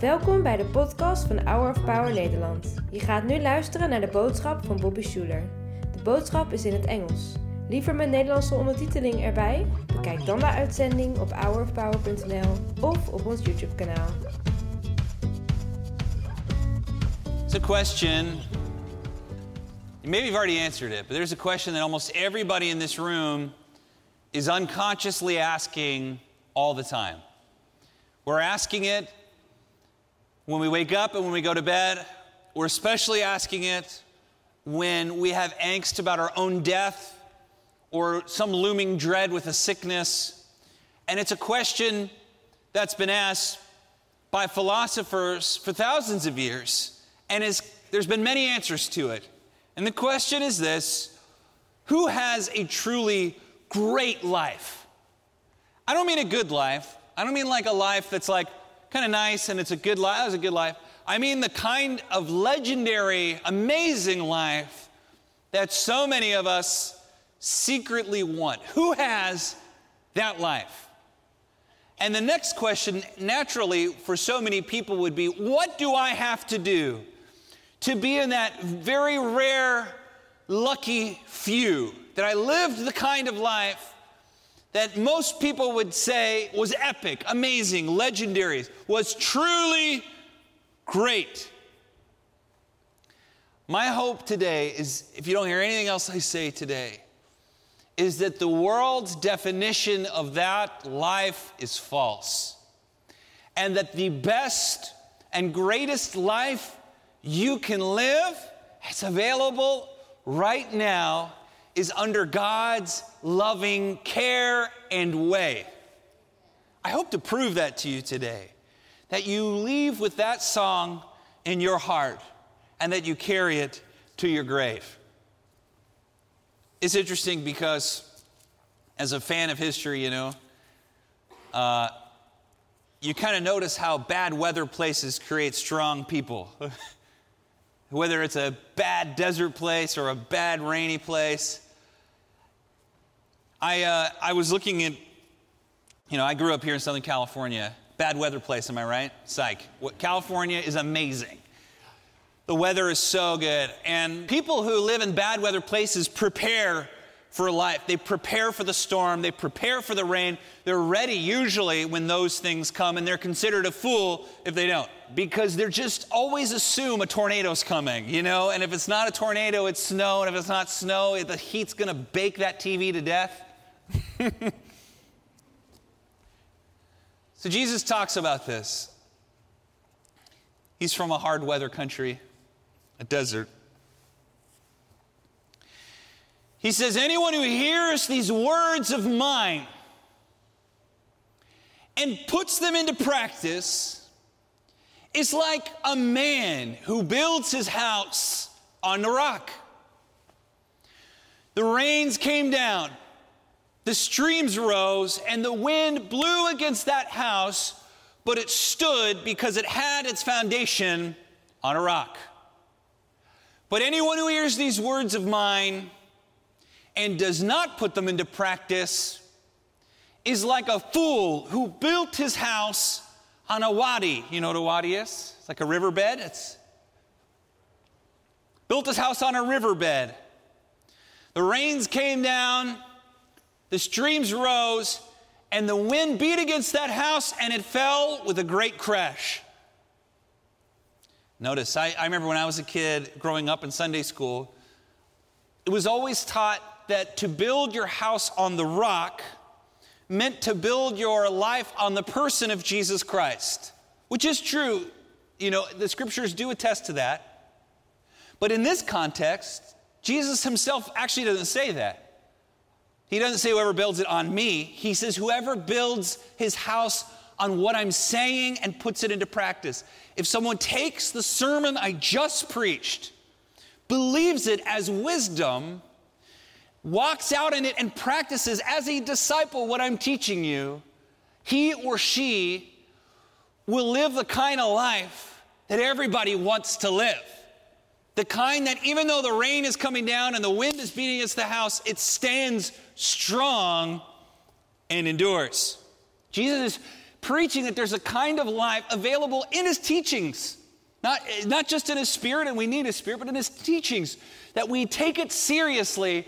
Welkom bij de podcast van Hour of Power Nederland. Je gaat nu luisteren naar de boodschap van Bobby Schuler. De boodschap is in het Engels. Liever met Nederlandse ondertiteling erbij? Bekijk dan de uitzending op hourofpower.nl of op ons YouTube kanaal. It's a question. Maybe you've already answered it, but there's a question that almost everybody in this room is unconsciously asking all the time. We're asking it when we wake up and when we go to bed. We're especially asking it when we have angst about our own death or some looming dread with a sickness. And it's a question that's been asked by philosophers for thousands of years, and is, there's been many answers to it. And the question is this Who has a truly great life? I don't mean a good life. I don't mean like a life that's like kind of nice and it's a good life. That was a good life. I mean the kind of legendary, amazing life that so many of us secretly want. Who has that life? And the next question, naturally, for so many people would be what do I have to do to be in that very rare, lucky few that I lived the kind of life that most people would say was epic, amazing, legendary, was truly great. My hope today is, if you don't hear anything else I say today, is that the world's definition of that life is false. And that the best and greatest life you can live, is available right now, is under God's loving care and way. I hope to prove that to you today. That you leave with that song in your heart and that you carry it to your grave. It's interesting because, as a fan of history, you know, uh, you kind of notice how bad weather places create strong people. Whether it's a bad desert place or a bad rainy place. I, uh, I was looking at, you know, I grew up here in Southern California. Bad weather place, am I right? Psych. What, California is amazing. The weather is so good. And people who live in bad weather places prepare for life. They prepare for the storm, they prepare for the rain. They're ready usually when those things come, and they're considered a fool if they don't because they're just always assume a tornado's coming, you know? And if it's not a tornado, it's snow, and if it's not snow, the heat's gonna bake that TV to death. so Jesus talks about this. He's from a hard weather country, a desert. He says, Anyone who hears these words of mine and puts them into practice is like a man who builds his house on the rock. The rains came down, the streams rose, and the wind blew against that house, but it stood because it had its foundation on a rock. But anyone who hears these words of mine and does not put them into practice is like a fool who built his house on a wadi. You know what a wadi is? It's like a riverbed. It's built his house on a riverbed. The rains came down, the streams rose, and the wind beat against that house and it fell with a great crash. Notice, I, I remember when I was a kid growing up in Sunday school, it was always taught that to build your house on the rock meant to build your life on the person of Jesus Christ, which is true. You know, the scriptures do attest to that. But in this context, Jesus himself actually doesn't say that. He doesn't say whoever builds it on me. He says whoever builds his house on what I'm saying and puts it into practice. If someone takes the sermon I just preached, believes it as wisdom, walks out in it and practices as a disciple what I'm teaching you, he or she will live the kind of life that everybody wants to live. The kind that even though the rain is coming down and the wind is beating against the house, it stands strong and endures. Jesus is preaching that there's a kind of life available in his teachings. Not, not just in his spirit, and we need his spirit, but in his teachings, that we take it seriously,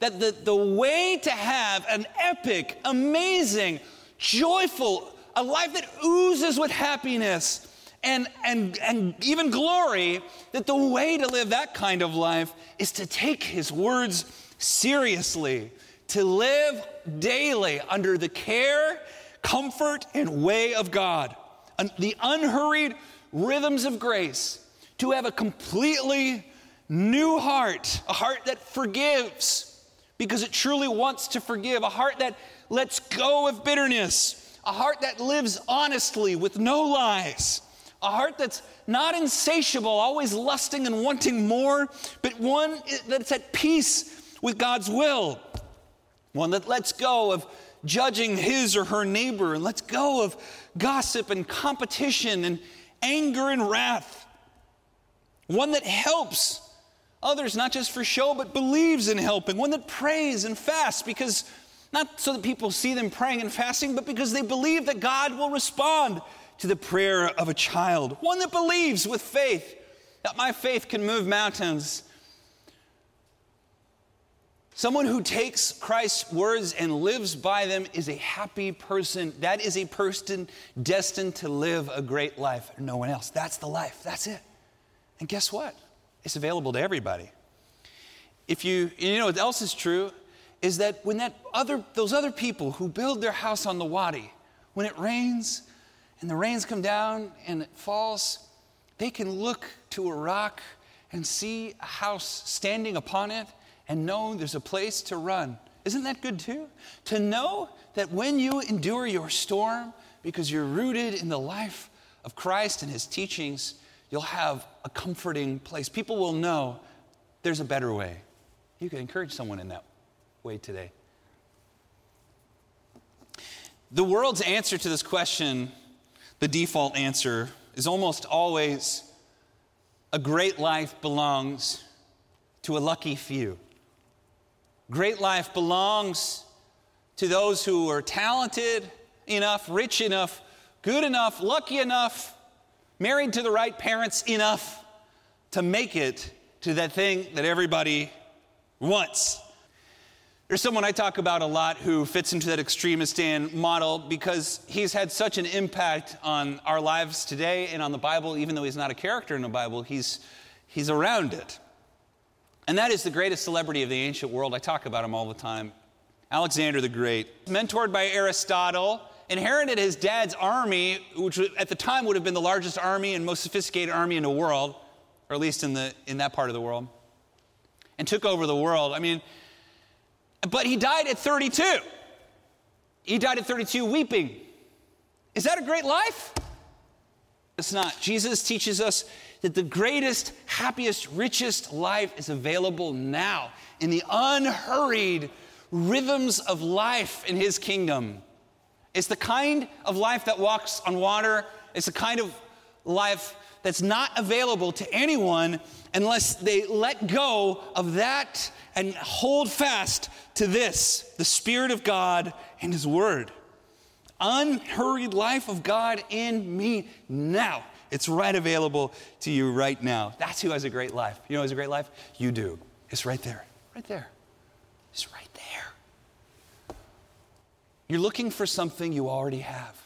that the, the way to have an epic, amazing, joyful, a life that oozes with happiness and, and, and even glory, that the way to live that kind of life is to take his words seriously, to live daily under the care, comfort, and way of God. The unhurried rhythms of grace, to have a completely new heart, a heart that forgives because it truly wants to forgive, a heart that lets go of bitterness, a heart that lives honestly with no lies, a heart that's not insatiable, always lusting and wanting more, but one that's at peace with God's will, one that lets go of judging his or her neighbor and lets go of gossip and competition and anger and wrath. One that helps others, not just for show, but believes in helping. One that prays and fasts because, not so that people see them praying and fasting, but because they believe that God will respond to the prayer of a child. One that believes with faith that my faith can move mountains. Someone who takes Christ's words and lives by them is a happy person. That is a person destined to live a great life. No one else. That's the life. That's it. And guess what? It's available to everybody. If you, you know what else is true is that when that other, those other people who build their house on the wadi, when it rains and the rains come down and it falls, they can look to a rock and see a house standing upon it and know there's a place to run. Isn't that good too? To know that when you endure your storm, because you're rooted in the life of Christ and his teachings, you'll have a comforting place. People will know there's a better way. You can encourage someone in that way today. The world's answer to this question, the default answer, is almost always a great life belongs to a lucky few. Great life belongs to those who are talented enough, rich enough, good enough, lucky enough, married to the right parents enough to make it to that thing that everybody wants. There's someone I talk about a lot who fits into that extremistan model because he's had such an impact on our lives today and on the Bible, even though he's not a character in the Bible, he's, he's around it. And that is the greatest celebrity of the ancient world. I talk about him all the time. Alexander the Great, mentored by Aristotle, inherited his dad's army, which at the time would have been the largest army and most sophisticated army in the world, or at least in, the, in that part of the world, and took over the world. I mean, but he died at 32. He died at 32 weeping. Is that a great life? It's not. Jesus teaches us that the greatest, happiest, richest life is available now in the unhurried rhythms of life in His kingdom. It's the kind of life that walks on water, it's the kind of life that's not available to anyone unless they let go of that and hold fast to this the Spirit of God and His Word. Unhurried life of God in me now. It's right available to you right now. That's who has a great life. You know who has a great life? You do. It's right there. Right there. It's right. You're looking for something you already have.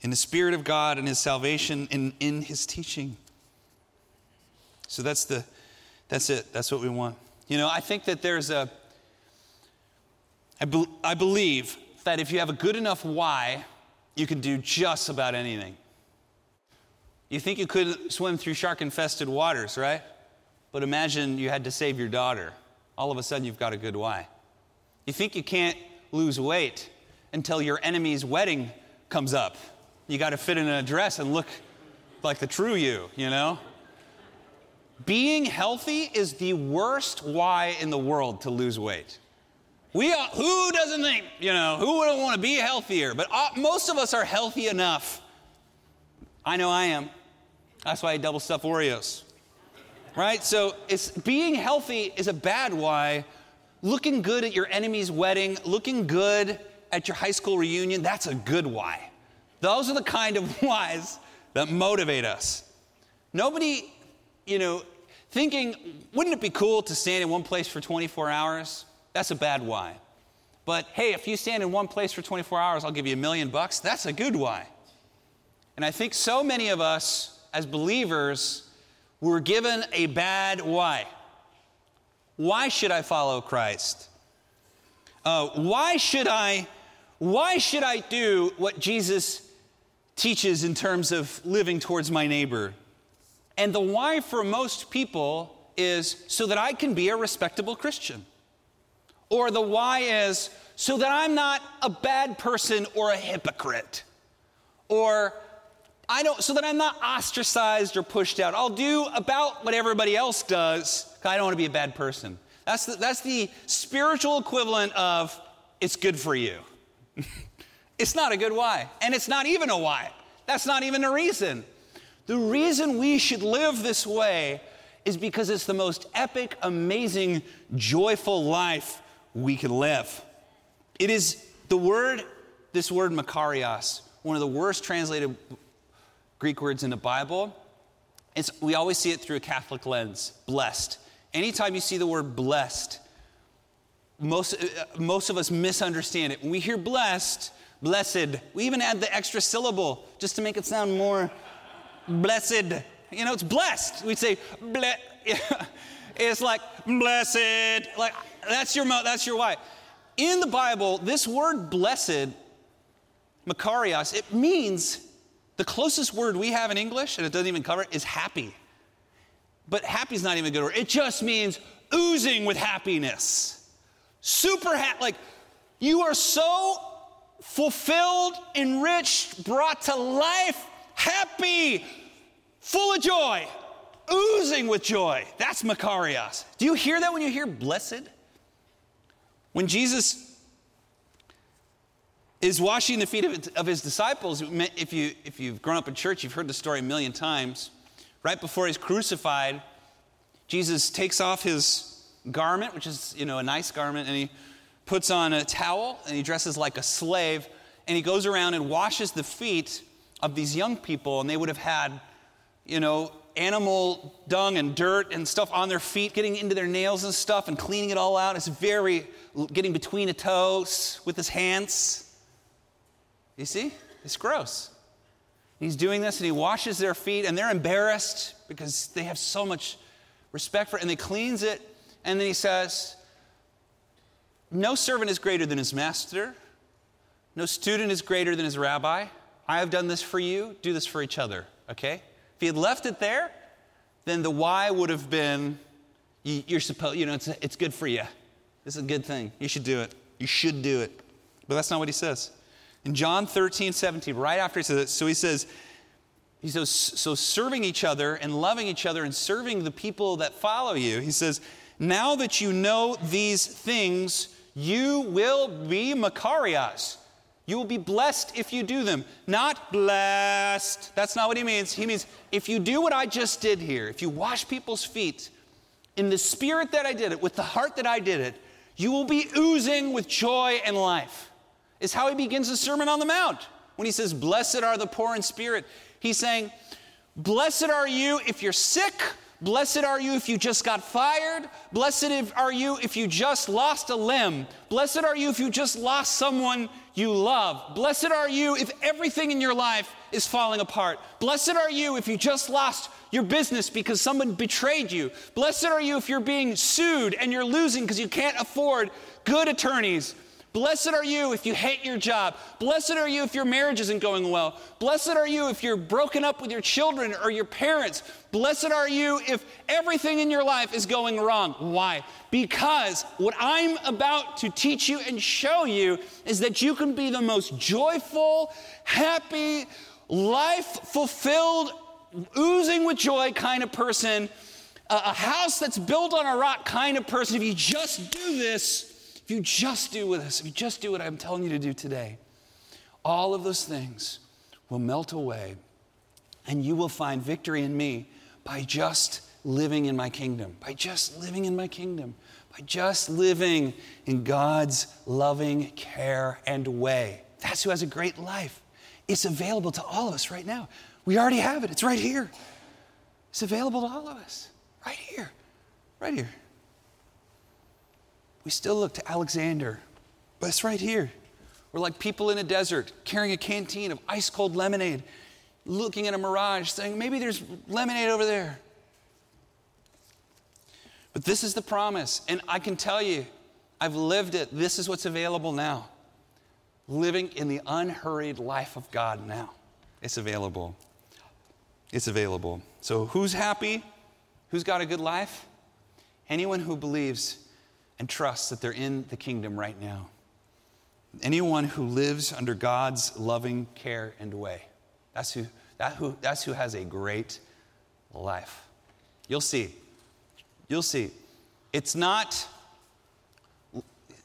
In the Spirit of God and His salvation and in His teaching. So that's the that's it. That's what we want. You know, I think that there's a I, be, I believe that if you have a good enough why, you can do just about anything. You think you could swim through shark infested waters, right? But imagine you had to save your daughter. All of a sudden, you've got a good why. You think you can't lose weight until your enemy's wedding comes up. You got to fit in a dress and look like the true you, you know? Being healthy is the worst why in the world to lose weight. We are, who doesn't think, you know, who wouldn't want to be healthier? But uh, most of us are healthy enough. I know I am. That's why I double stuff Oreos. Right? So it's being healthy is a bad why. Looking good at your enemy's wedding, looking good at your high school reunion, that's a good why. Those are the kind of whys that motivate us. Nobody, you know, thinking, wouldn't it be cool to stand in one place for 24 hours? That's a bad why. But hey, if you stand in one place for 24 hours, I'll give you a million bucks. That's a good why. And I think so many of us as believers were given a bad why. Why should I follow Christ? Uh, why should I? Why should I do what Jesus teaches in terms of living towards my neighbor? And the why for most people is so that I can be a respectable Christian. Or the why is so that I'm not a bad person or a hypocrite. Or I don't, so that I'm not ostracized or pushed out. I'll do about what everybody else does. I don't want to be a bad person. That's the, that's the spiritual equivalent of it's good for you. it's not a good why. And it's not even a why. That's not even a reason. The reason we should live this way is because it's the most epic, amazing, joyful life we can live. It is the word, this word makarios, one of the worst translated Greek words in the Bible. It's, we always see it through a Catholic lens blessed. Anytime you see the word blessed, most, uh, most of us misunderstand it. When we hear blessed, blessed, we even add the extra syllable just to make it sound more blessed. You know, it's blessed. We'd say, ble- it's like blessed. Like that's your that's your why. In the Bible, this word blessed, makarios, it means the closest word we have in English, and it doesn't even cover it, is happy. But happy is not even a good word. It just means oozing with happiness. Super happy. Like you are so fulfilled, enriched, brought to life, happy, full of joy, oozing with joy. That's Makarios. Do you hear that when you hear blessed? When Jesus is washing the feet of, his disciples. If, you, if you've grown up in church, you've heard the story a million times. Right before he's crucified, Jesus takes off his garment, which is, you know, a nice garment, and he puts on a towel and he dresses like a slave, and he goes around and washes the feet of these young people, and they would have had, you know, animal dung and dirt and stuff on their feet, getting into their nails and stuff and cleaning it all out. It's very getting between the toes with his hands. You see? It's gross. He's doing this and he washes their feet and they're embarrassed because they have so much respect for it and he cleans it and then he says, No servant is greater than his master, no student is greater than his rabbi. I have done this for you, do this for each other, okay? If he had left it there, then the why would have been you're supposed, you know, it's, it's good for you. This is a good thing. You should do it. You should do it. But that's not what he says. In John 13, 17, right after he says it, so he says, he says, so serving each other and loving each other and serving the people that follow you, he says, now that you know these things, you will be Makarios. You will be blessed if you do them. Not blessed. That's not what he means. He means if you do what I just did here, if you wash people's feet in the spirit that I did it, with the heart that I did it, you will be oozing with joy and life is how he begins the Sermon on the Mount. When he says, Blessed are the poor in spirit, he's saying, Blessed are you if you're sick. Blessed are you if you just got fired. Blessed are you if you just lost a limb. Blessed are you if you just lost someone you love. Blessed are you if everything in your life is falling apart. Blessed are you if you just lost your business because someone betrayed you. Blessed are you if you're being sued and you're losing because you can't afford good attorneys. Blessed are you if you hate your job. Blessed are you if your marriage isn't going well. Blessed are you if you're broken up with your children or your parents. Blessed are you if everything in your life is going wrong. Why? Because what I'm about to teach you and show you is that you can be the most joyful, happy, life fulfilled, oozing with joy kind of person, a house that's built on a rock kind of person. If you just do this, if you just do with us, if you just do what I'm telling you to do today, all of those things will melt away and you will find victory in me by just living in my kingdom, by just living in my kingdom, by just living in God's loving care and way. That's who has a great life. It's available to all of us right now. We already have it, it's right here. It's available to all of us, right here, right here. We still look to Alexander, but it's right here. We're like people in a desert carrying a canteen of ice cold lemonade, looking at a mirage, saying, maybe there's lemonade over there. But this is the promise, and I can tell you, I've lived it. This is what's available now. Living in the unhurried life of God now. It's available. It's available. So, who's happy? Who's got a good life? Anyone who believes and trust that they're in the kingdom right now. Anyone who lives under God's loving care and way. That's who, that who, that's who has a great life. You'll see. You'll see. It's not,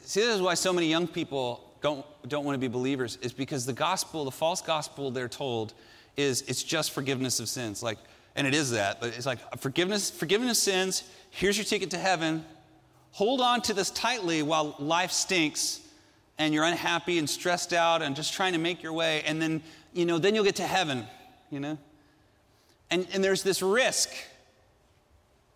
see, this is why so many young people don't, don't want to be believers, is because the gospel, the false gospel they're told, is it's just forgiveness of sins. Like, and it is that, but it's like forgiveness, forgiveness of sins, here's your ticket to heaven. Hold on to this tightly while life stinks and you're unhappy and stressed out and just trying to make your way, and then, you know, then you'll get to heaven, you know? And, and there's this risk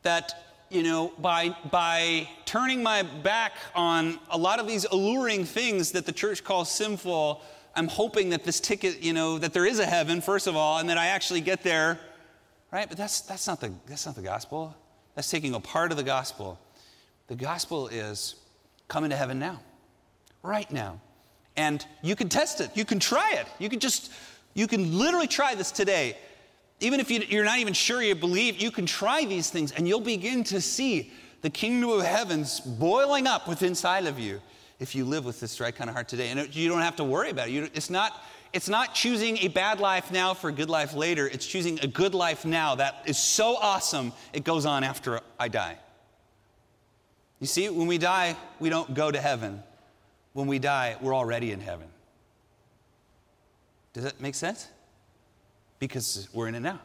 that you know, by, by turning my back on a lot of these alluring things that the church calls sinful, I'm hoping that this ticket, you know, that there is a heaven, first of all, and that I actually get there, right? But that's, that's, not, the, that's not the gospel. That's taking a part of the gospel. The gospel is coming to heaven now, right now. And you can test it, you can try it. You can just, you can literally try this today even if you're not even sure you believe, you can try these things and you'll begin to see the kingdom of heavens boiling up within inside of you if you live with this right kind of heart today. And you don't have to worry about it. It's not, it's not choosing a bad life now for a good life later. It's choosing a good life now that is so awesome it goes on after I die. You see, when we die, we don't go to heaven. When we die, we're already in heaven. Does that make sense? because we're in it now.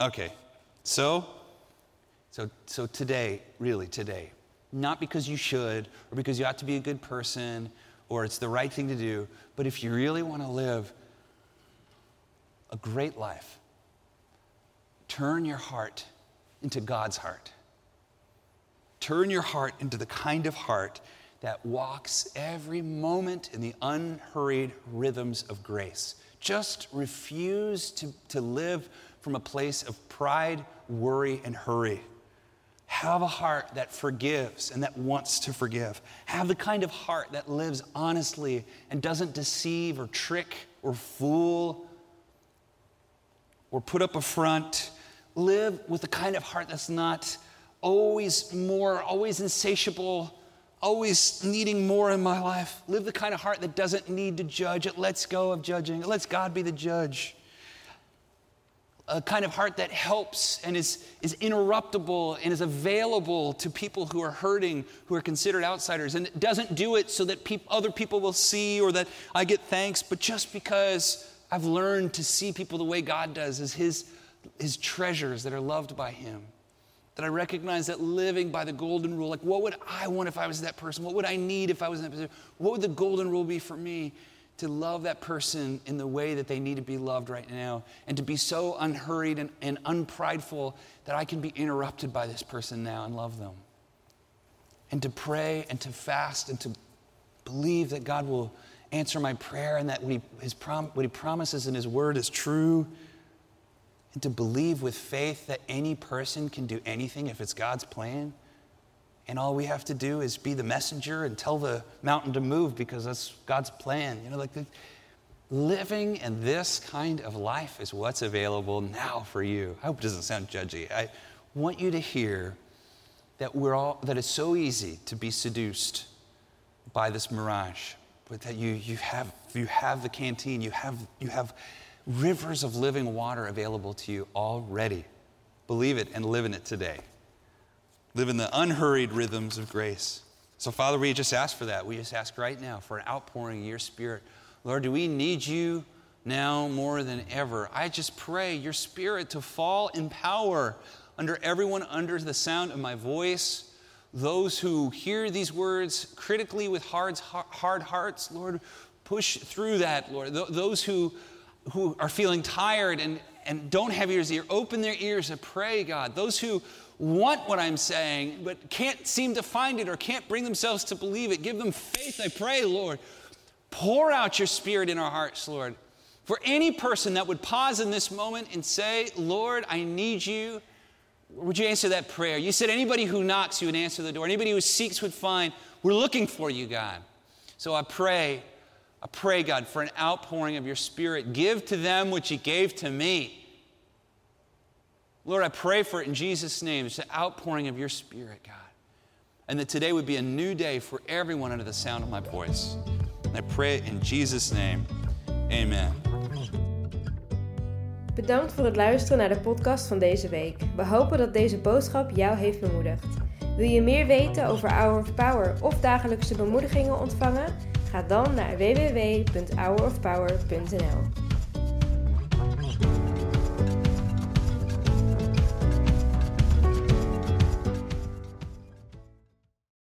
Okay, so, so, so today, really today, not because you should or because you ought to be a good person or it's the right thing to do, but if you really want to live a great life, turn your heart into God's heart. Turn your heart into the kind of heart that walks every moment in the unhurried rhythms of grace. Just refuse to, to live from a place of pride, worry, and hurry. Have a heart that forgives and that wants to forgive. Have the kind of heart that lives honestly and doesn't deceive or trick or fool or put up a front. Live with the kind of heart that's not always more, always insatiable, always needing more in my life. Live the kind of heart that doesn't need to judge. It lets go of judging. It lets God be the judge. A kind of heart that helps and is, is interruptible and is available to people who are hurting, who are considered outsiders. And it doesn't do it so that peop- other people will see or that I get thanks, but just because I've learned to see people the way God does as his, his treasures that are loved by Him that I recognize that living by the golden rule, like what would I want if I was that person? What would I need if I was in that position? What would the golden rule be for me? To love that person in the way that they need to be loved right now, and to be so unhurried and, and unprideful that I can be interrupted by this person now and love them. And to pray and to fast and to believe that God will answer my prayer and that what he, prom- what he promises in His Word is true and to believe with faith that any person can do anything if it's God's plan. And all we have to do is be the messenger and tell the mountain to move because that's God's plan. You know, like living in this kind of life is what's available now for you. I hope it doesn't sound judgy. I want you to hear that we're all that it's so easy to be seduced by this mirage, but that you you have you have the canteen, you have you have rivers of living water available to you already. Believe it and live in it today. Live in the unhurried rhythms of grace. So, Father, we just ask for that. We just ask right now for an outpouring of your Spirit. Lord, do we need you now more than ever? I just pray your Spirit to fall in power under everyone under the sound of my voice. those who hear these words critically with hard, hard hearts, Lord, push through that, Lord. Th- those who, who are feeling tired and, and don't have ears, ear, open their ears and pray, God. Those who want what I'm saying but can't seem to find it or can't bring themselves to believe it, give them faith, I pray, Lord. Pour out your spirit in our hearts, Lord. For any person that would pause in this moment and say, Lord, I need you, would you answer that prayer? You said anybody who knocks, you would answer the door. Anybody who seeks would find. We're looking for you, God. So I pray, I pray, God, for an outpouring of your spirit. Give to them what you gave to me. Lord, I pray for it in Jesus' name. It's an outpouring of your spirit, God. And that today would be a new day for everyone under the sound of my voice. And I pray it in Jesus' name. Amen. Bedankt voor het luisteren naar de podcast van deze week. We hopen dat deze boodschap jou heeft bemoedigd. Wil je meer weten over Hour of Power of dagelijkse bemoedigingen ontvangen? Ga dan naar www.hourofpower.nl.